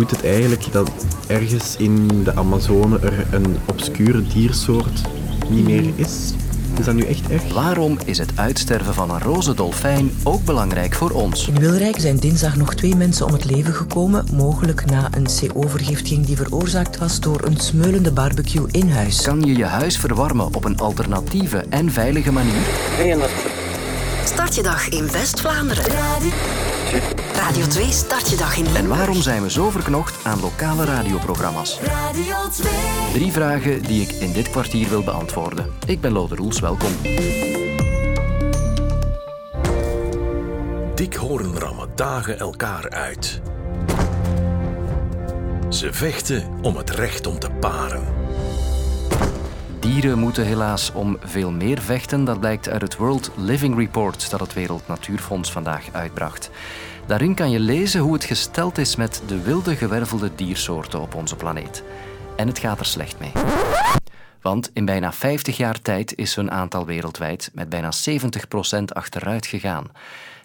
moet het eigenlijk dat ergens in de Amazone er een obscure diersoort niet meer is? Is dat nu echt echt? Waarom is het uitsterven van een roze dolfijn ook belangrijk voor ons? In Wilrijk zijn dinsdag nog twee mensen om het leven gekomen, mogelijk na een CO-vergiftiging die veroorzaakt was door een smeulende barbecue in huis. Kan je je huis verwarmen op een alternatieve en veilige manier? Start je dag in West-Vlaanderen. Radio 2 start je dag in En Limburg. waarom zijn we zo verknocht aan lokale radioprogramma's? Radio 2. Drie vragen die ik in dit kwartier wil beantwoorden. Ik ben Lode Roels, welkom. Dikhoornrammen dagen elkaar uit. Ze vechten om het recht om te paren. Dieren moeten helaas om veel meer vechten. Dat blijkt uit het World Living Report dat het Wereld Natuurfonds vandaag uitbracht. Daarin kan je lezen hoe het gesteld is met de wilde gewervelde diersoorten op onze planeet. En het gaat er slecht mee. Want in bijna 50 jaar tijd is hun aantal wereldwijd met bijna 70% achteruit gegaan.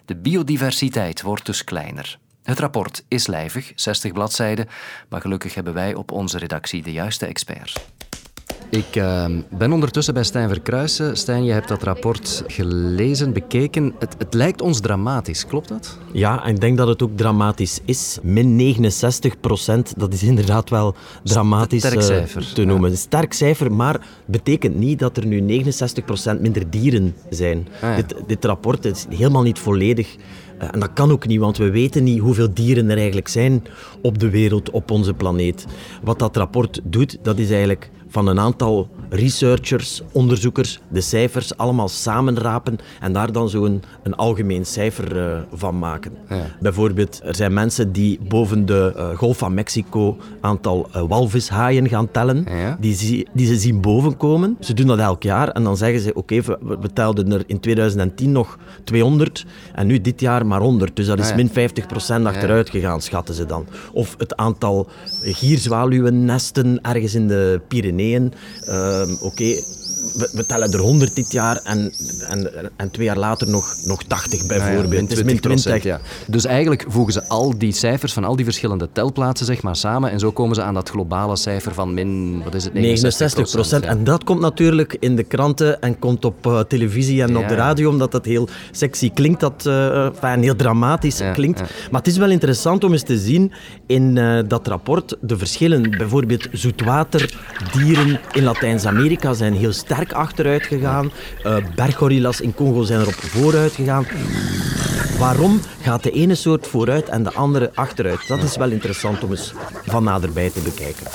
De biodiversiteit wordt dus kleiner. Het rapport is lijvig, 60 bladzijden, maar gelukkig hebben wij op onze redactie de juiste experts. Ik eh, ben ondertussen bij Stijn Verkruijsen. Stijn, je hebt dat rapport gelezen, bekeken. Het, het lijkt ons dramatisch, klopt dat? Ja, en ik denk dat het ook dramatisch is. Min 69 procent, dat is inderdaad wel dramatisch Sterk eh, te noemen. Een sterk cijfer, maar betekent niet dat er nu 69 procent minder dieren zijn. Ah, ja. dit, dit rapport is helemaal niet volledig. Eh, En dat kan ook niet, want we weten niet hoeveel dieren er eigenlijk zijn op de wereld, op onze planeet. Wat dat rapport doet, dat is eigenlijk van een aantal researchers, onderzoekers, de cijfers allemaal samenrapen en daar dan zo'n een algemeen cijfer eh, van maken. Ja. Bijvoorbeeld, er zijn mensen die boven de eh, Golf van Mexico aantal eh, walvishaaien gaan tellen, Ja. die, zie- die ze zien bovenkomen. Ze doen dat elk jaar en dan zeggen ze, oké, we, we telden er in 2010 nog 200 en nu dit jaar maar 100. Dus dat is Ah, ja. min 50% achteruit gegaan, schatten ze dan. Of het aantal gierzwaluwennesten ergens in de Pyreneeën. Ehm, oké, we, we tellen er 100 dit jaar en, en, en twee jaar later nog, nog 80 bijvoorbeeld. Het is min 20. ja. Dus eigenlijk voegen ze al die cijfers van al die verschillende telplaatsen zeg maar, samen en zo komen ze aan dat globale cijfer van min, wat is het, 69 procent. En dat komt natuurlijk in de kranten en komt op eh, televisie en op de radio, omdat dat heel sexy klinkt, dat, enfin, heel dramatisch klinkt. Maar het is wel interessant om eens te zien in dat rapport de verschillen. Bijvoorbeeld zoetwaterdieren in Latijns-Amerika zijn heel sterk achteruit gegaan. Eh, berggorillas in Congo zijn erop vooruit gegaan. Waarom gaat de ene soort vooruit en de andere achteruit? Dat is wel interessant om eens van naderbij te bekijken.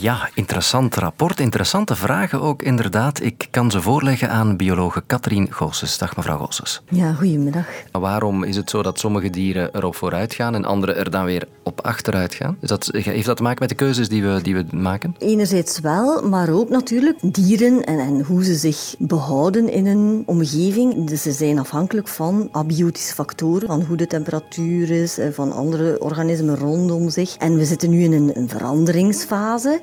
Ja, interessant rapport, interessante vragen ook inderdaad. Ik kan ze voorleggen aan biologe Katrien Goossens. Dag mevrouw Goossens. Ja, goedemiddag. Waarom is het zo dat sommige dieren erop vooruit gaan en andere er dan weer op achteruit gaan? Is dat, heeft dat te maken met de keuzes die we, die we maken? Enerzijds wel, maar ook natuurlijk dieren en, en hoe ze zich behouden in een omgeving. Dus ze zijn afhankelijk van abiotische factoren, van hoe de temperatuur is, eh, van andere organismen rondom zich. En we zitten nu in een, een veranderingsfase.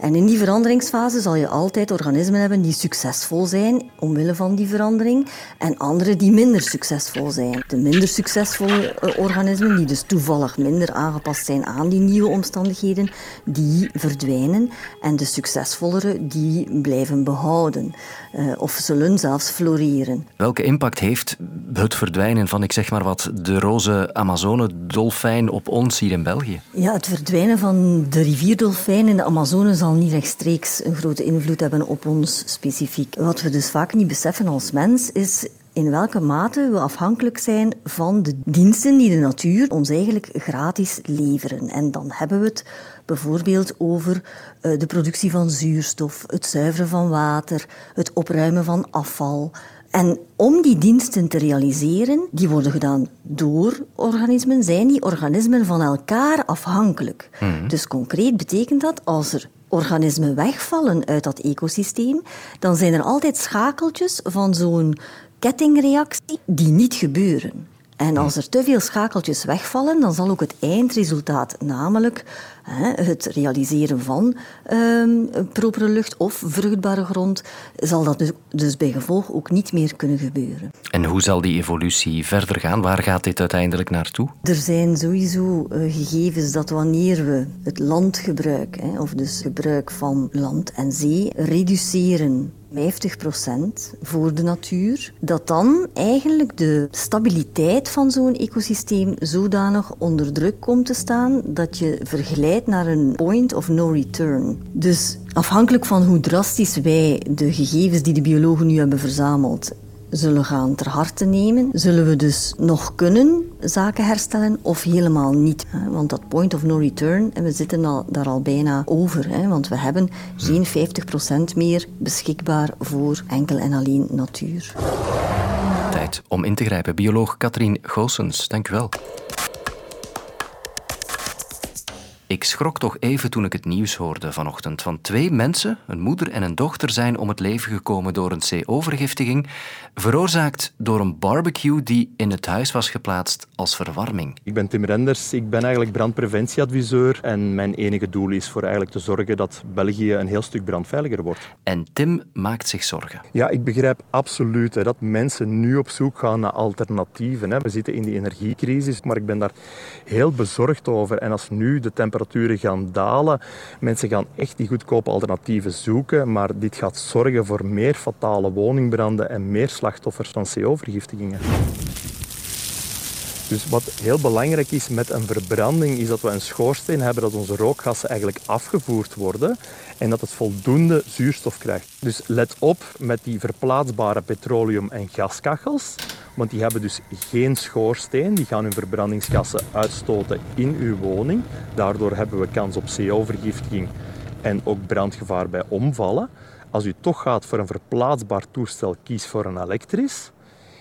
En in die veranderingsfase zal je altijd organismen hebben die succesvol zijn omwille van die verandering en andere die minder succesvol zijn. De minder succesvolle eh, organismen, die dus toevallig minder aangepast zijn aan die nieuwe omstandigheden, die verdwijnen en de succesvollere die blijven behouden eh, of zullen zelfs floreren. Welke impact heeft het verdwijnen van, ik zeg maar wat, de roze Amazone-dolfijn op ons hier in België? Ja, het verdwijnen van de rivierdolfijn in de Amazone zal niet rechtstreeks een grote invloed hebben op ons specifiek. Wat we dus vaak niet beseffen als mens is in welke mate we afhankelijk zijn van de diensten die de natuur ons eigenlijk gratis leveren. En dan hebben we het bijvoorbeeld over eh, de productie van zuurstof, het zuiveren van water, het opruimen van afval. En om die diensten te realiseren, die worden gedaan door organismen, zijn die organismen van elkaar afhankelijk. Dus concreet betekent dat als er organismen wegvallen uit dat ecosysteem, dan zijn er altijd schakeltjes van zo'n kettingreactie die niet gebeuren. En als er te veel schakeltjes wegvallen, dan zal ook het eindresultaat, namelijk het realiseren van ehm, propere lucht of vruchtbare grond, zal dat dus, dus bij gevolg ook niet meer kunnen gebeuren. En hoe zal die evolutie verder gaan? Waar gaat dit uiteindelijk naartoe? Er zijn sowieso eh, gegevens dat wanneer we het landgebruik, of dus gebruik van land en zee, reduceren 50% voor de natuur, dat dan eigenlijk de stabiliteit van zo'n ecosysteem zodanig onder druk komt te staan dat je vergelijkt naar een point of no return. Dus afhankelijk van hoe drastisch wij de gegevens die de biologen nu hebben verzameld zullen gaan ter harte nemen, zullen we dus nog kunnen zaken herstellen of helemaal niet. Want dat point of no return, en we zitten al, daar al bijna over, want we hebben geen 50% meer beschikbaar voor enkel en alleen natuur. Tijd om in te grijpen. Bioloog Katrien Goossens, dank u wel. Ik schrok toch even toen ik het nieuws hoorde vanochtend. Van twee mensen, een moeder en een dochter, zijn om het leven gekomen door een C-overgiftiging, veroorzaakt door een barbecue die in het huis was geplaatst als verwarming. Ik ben Tim Renders, ik ben eigenlijk brandpreventieadviseur en mijn enige doel is voor eigenlijk te zorgen dat België een heel stuk brandveiliger wordt. En Tim maakt zich zorgen. Ja, ik begrijp absoluut hè, dat mensen nu op zoek gaan naar alternatieven. Hè. We zitten in die energiecrisis, maar ik ben daar heel bezorgd over. En als nu de temperatuur temperaturen gaan dalen. Mensen gaan echt die goedkope alternatieven zoeken, maar dit gaat zorgen voor meer fatale woningbranden en meer slachtoffers van CO-vergiftigingen. Dus wat heel belangrijk is met een verbranding, is dat we een schoorsteen hebben dat onze rookgassen eigenlijk afgevoerd worden en dat het voldoende zuurstof krijgt. Dus let op met die verplaatsbare petroleum- en gaskachels, want die hebben dus geen schoorsteen. Die gaan hun verbrandingsgassen uitstoten in uw woning. Daardoor hebben we kans op CO-vergiftiging en ook brandgevaar bij omvallen. Als u toch gaat voor een verplaatsbaar toestel, kies voor een elektrisch.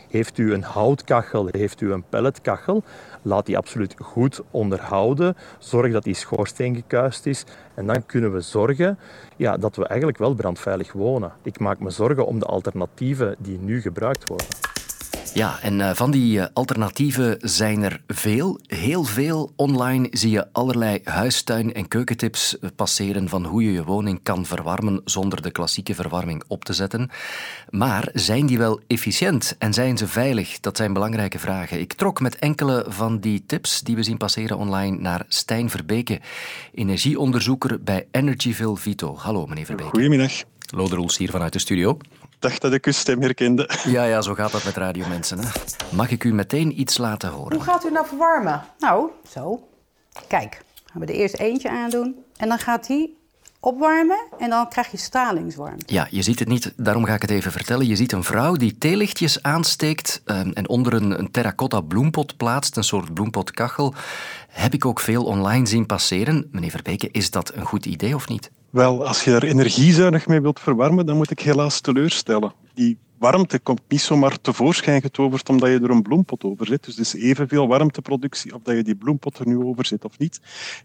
Heeft u een houtkachel, heeft u een pelletkachel, laat die absoluut goed onderhouden. Zorg dat die schoorsteen gekuist is. En dan kunnen we zorgen ja, dat we eigenlijk wel brandveilig wonen. Ik maak me zorgen om de alternatieven die nu gebruikt worden. Ja, en eh, van die eh, alternatieven zijn er veel, heel veel. Online zie je allerlei huistuin- en keukentips eh, passeren van hoe je je woning kan verwarmen zonder de klassieke verwarming op te zetten. Maar zijn die wel efficiënt en zijn ze veilig? Dat zijn belangrijke vragen. Ik trok met enkele van die tips die we zien passeren online naar Stijn Verbeke, energieonderzoeker bij Energyville Vito. Hallo, meneer Verbeke. Goedemiddag. Loderoels hier vanuit de studio dacht dat ik uw stem herkende. Ja, ja, zo gaat dat met radiomensen. Hè? Mag ik u meteen iets laten horen? Hoe gaat u nou verwarmen? Nou, zo. Kijk, gaan we er eerst eentje aandoen. En dan gaat die opwarmen en dan krijg je stralingswarmte. Ja, je ziet het niet, daarom ga ik het even vertellen. Je ziet een vrouw die theelichtjes aansteekt um, en onder een, een terracotta bloempot plaatst, een soort bloempotkachel. Heb ik ook veel online zien passeren. Meneer Verbeke, is dat een goed idee of niet? Wel, als je er energiezuinig mee wilt verwarmen, dan moet ik helaas teleurstellen. Die warmte komt niet zomaar tevoorschijn getoverd omdat je er een bloempot over zet. Dus het is evenveel warmteproductie of dat je die bloempot er nu over zet of niet.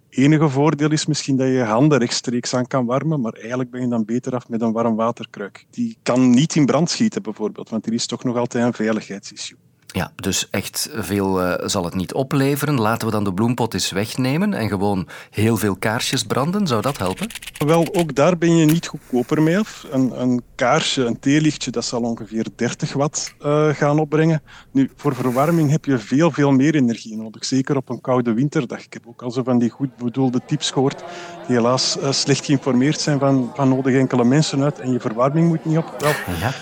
Enige voordeel is misschien dat je je handen rechtstreeks aan kan warmen, maar eigenlijk ben je dan beter af met een warm waterkruik. Die kan niet in brand schieten bijvoorbeeld, want er is toch nog altijd een veiligheidsissue. Ja, dus echt veel uh, zal het niet opleveren. Laten we dan de bloempot eens wegnemen en gewoon heel veel kaarsjes branden. Zou dat helpen? Wel, ook daar ben je niet goedkoper mee af. Een, een kaarsje, een theelichtje, dat zal ongeveer 30 watt uh, gaan opbrengen. Nu, voor verwarming heb je veel, veel meer energie nodig. Zeker op een koude winterdag. Ik heb ook al zo van die goed bedoelde tips gehoord, die helaas uh, slecht geïnformeerd zijn van, van nodig enkele mensen uit en je verwarming moet niet op. Wel, ja.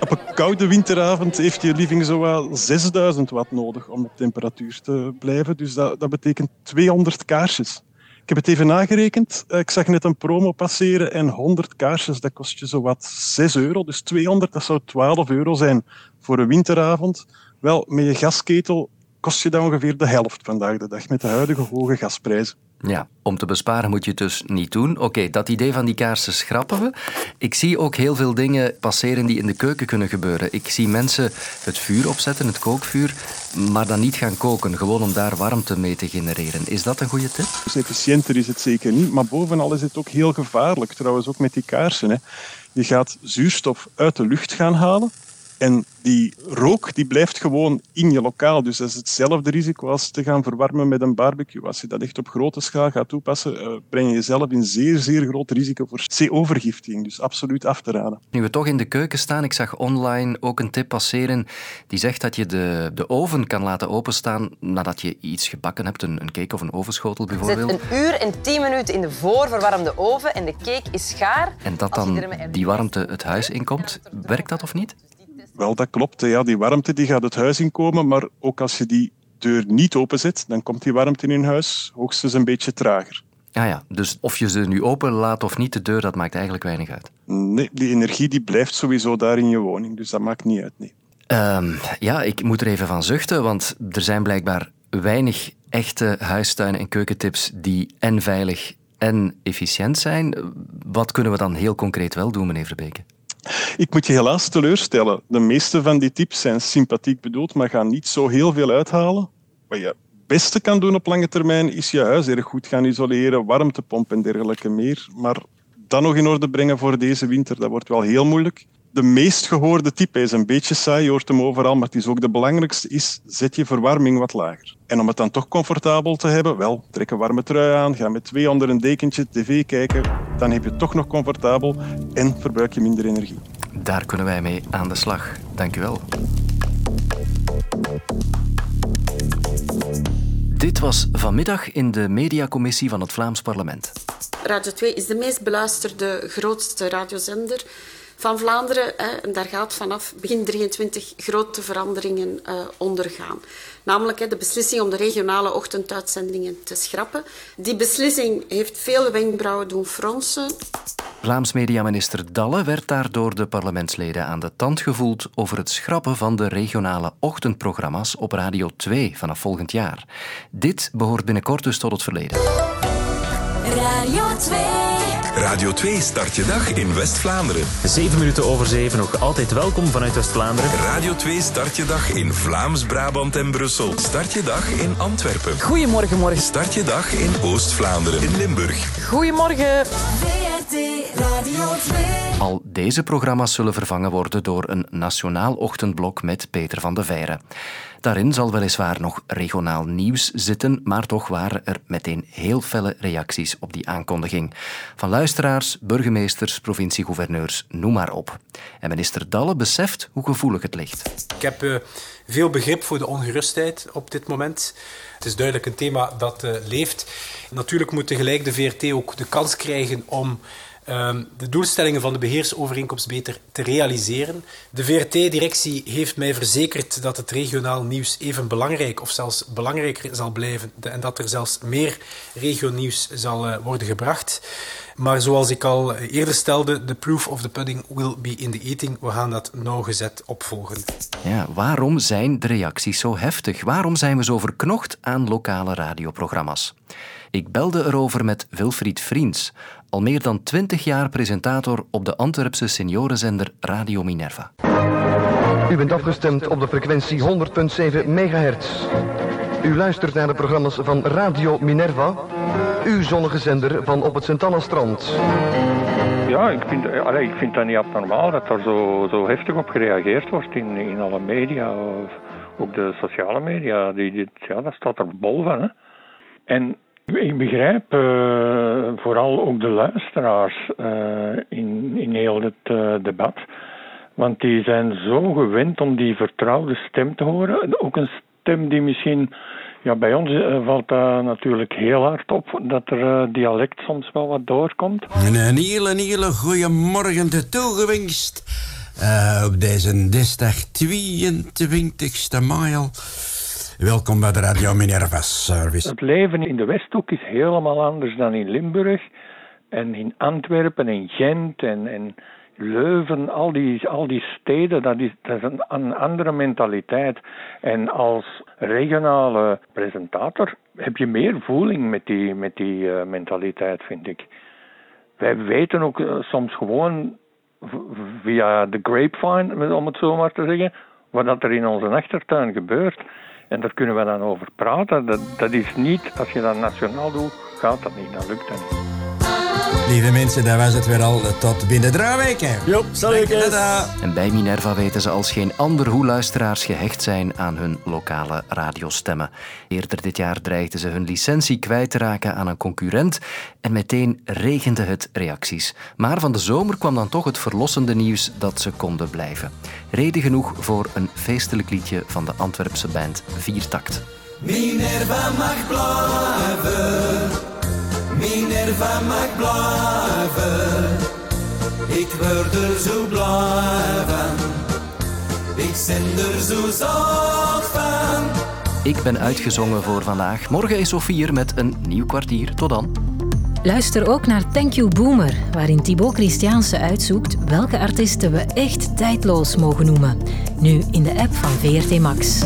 Op een koude winteravond heeft je living zo wel 6000 watt nodig om op temperatuur te blijven. Dus dat, dat betekent 200 kaarsjes. Ik heb het even nagerekend. Eh, ik zag net een promo passeren en 100 kaarsjes, dat kost je zo wat 6 euro. Dus 200, dat zou 12 euro zijn voor een winteravond. Wel, met je gasketel kost je dat ongeveer de helft vandaag de dag met de huidige hoge gasprijzen. Ja, om te besparen moet je het dus niet doen. Oké, dat idee van die kaarsen schrappen we. Ik zie ook heel veel dingen passeren die in de keuken kunnen gebeuren. Ik zie mensen het vuur opzetten, het kookvuur, maar dan niet gaan koken, gewoon om daar warmte mee te genereren. Is dat een goede tip? Dus efficiënter is het zeker niet, maar bovenal is het ook heel gevaarlijk, trouwens ook met die kaarsen. Hè. Je gaat zuurstof uit de lucht gaan halen En die rook die blijft gewoon in je lokaal. Dus dat is hetzelfde risico als te gaan verwarmen met een barbecue. Als je dat echt op grote schaal gaat toepassen, uh, breng je jezelf in zeer, zeer groot risico voor CO-vergiftiging. Dus absoluut af te raden. Nu we toch in de keuken staan, ik zag online ook een tip passeren die zegt dat je de, de oven kan laten openstaan nadat je iets gebakken hebt, een, een cake of een ovenschotel bijvoorbeeld. Zet een uur en tien minuten in de voorverwarmde oven en de cake is gaar. En dat dan die warmte het huis inkomt. Werkt dat of niet? Wel, dat klopt. Ja, die warmte die gaat het huis inkomen, maar ook als je die deur niet openzet, dan komt die warmte in huis hoogstens een beetje trager. Ja, ja, dus of je ze nu open laat of niet, de deur, dat maakt eigenlijk weinig uit. Nee, die energie die blijft sowieso daar in je woning, dus dat maakt niet uit, nee. Um, ja, ik moet er even van zuchten, want er zijn blijkbaar weinig echte huistuin- en keukentips die en veilig en efficiënt zijn. Wat kunnen we dan heel concreet wel doen, meneer Verbeke? Ik moet je helaas teleurstellen. De meeste van die tips zijn sympathiek bedoeld, maar gaan niet zo heel veel uithalen. Wat je beste kan doen op lange termijn is je huis erg goed gaan isoleren, warmtepomp en dergelijke meer. Maar dat nog in orde brengen voor deze winter, dat wordt wel heel moeilijk de meest gehoorde type is een beetje saai, je hoort hem overal, maar het is ook de belangrijkste, is zet je verwarming wat lager. En om het dan toch comfortabel te hebben, wel, trek een warme trui aan, ga met twee onder een dekentje tv kijken, dan heb je het toch nog comfortabel en verbruik je minder energie. Daar kunnen wij mee aan de slag. Dank u wel. Dit was vanmiddag in de mediacommissie van het Vlaams Parlement. Radio 2 is de meest beluisterde, grootste radiozender van Vlaanderen. Hè, en daar gaat vanaf begin 23 grote veranderingen uh, ondergaan. Namelijk hè, de beslissing om de regionale ochtenduitzendingen te schrappen. Die beslissing heeft vele wenkbrauwen doen fronsen. Vlaams mediaminister Dalle werd daardoor de parlementsleden aan de tand gevoeld over het schrappen van de regionale ochtendprogramma's op Radio 2 vanaf volgend jaar. Dit behoort binnenkort dus tot het verleden. Radio 2. Radio 2 start je dag in West-Vlaanderen. 7 minuten over 7, nog altijd welkom vanuit West-Vlaanderen. Radio 2 start je dag in Vlaams, Brabant en Brussel. Start je dag in Antwerpen. Goedemorgen, morgen. Start je dag in Oost-Vlaanderen, in Limburg. Goedemorgen. Radio 2. Al deze programma's zullen vervangen worden door een nationaal ochtendblok met Peter van de Veire. Daarin zal weliswaar nog regionaal nieuws zitten, maar toch waren er meteen heel felle reacties op die aankondiging. Van luisteraars, burgemeesters, provinciegouverneurs, noem maar op. En minister Dalle beseft hoe gevoelig het ligt. Ik heb uh, veel begrip voor de ongerustheid op dit moment. Het is duidelijk een thema dat uh, leeft. Natuurlijk moet tegelijk de VRT ook de kans krijgen om Ehm, de doelstellingen van de beheersovereenkomst beter te realiseren. De VRT-directie heeft mij verzekerd dat het regionaal nieuws even belangrijk of zelfs belangrijker zal blijven en dat er zelfs meer regionieuws zal uh, worden gebracht. Maar zoals ik al eerder stelde, the proof of the pudding will be in the eating. We gaan dat nauwgezet opvolgen. Ja, waarom zijn de reacties zo heftig? Waarom zijn we zo verknocht aan lokale radioprogramma's? Ik belde erover met Wilfried Vriends, al meer dan 20 jaar presentator op de Antwerpse seniorenzender Radio Minerva. U bent afgestemd op de frequentie 100.7 MHz. U luistert naar de programma's van Radio Minerva, uw zonnige zender van op het Sint-Anna-strand. Ja, ik vind, allee, ik vind dat niet abnormaal dat er zo, zo heftig op gereageerd wordt in, in alle media. Of ook de sociale media, die, die, ja, dat staat er bol van. Hè. En ik begrijp uh, vooral ook de luisteraars uh, in, in heel het uh, debat. Want die zijn zo gewend om die vertrouwde stem te horen. Ook een stem die misschien. Ja, bij ons valt dat natuurlijk heel hard op dat er dialect soms wel wat doorkomt. een hele, hele goede morgen te toegewenst. op deze dinsdag 22e mei Welkom bij de Radio Minerva Service. Het leven in de Westhoek is helemaal anders dan in Limburg. En in Antwerpen en Gent en, en Leuven, al die, al die steden, dat is, dat is een, andere mentaliteit. En als regionale presentator heb je meer voeling met die, met die uh, mentaliteit, vind ik. Wij weten ook uh, soms gewoon via de grapevine, om het zo maar te zeggen, wat er in onze achtertuin gebeurt. En daar kunnen we dan over praten. Dat, dat is niet, als je dat nationaal doet, gaat dat niet, dan lukt dat niet. Lieve mensen, dat was het weer al. Tot binnen drie weken. Jo, salut. En bij Minerva weten ze als geen ander hoe luisteraars gehecht zijn aan hun lokale radiostemmen. Eerder dit jaar dreigden ze hun licentie kwijt te raken aan een concurrent en meteen regende het reacties. Maar van de zomer kwam dan toch het verlossende nieuws dat ze konden blijven. Reden genoeg voor een feestelijk liedje van de Antwerpse band Viertakt. Minerva mag blijven, Minerva mag blijven. Ik word er zo blij van, ik ben er zo zacht van. Ik ben uitgezongen voor vandaag. Morgen is Sofie hier met een nieuw kwartier. Tot dan. Luister ook naar Thank You Boomer, waarin Thibaut Christiaanse uitzoekt welke artiesten we echt tijdloos mogen noemen. Nu in de app van VRT Max.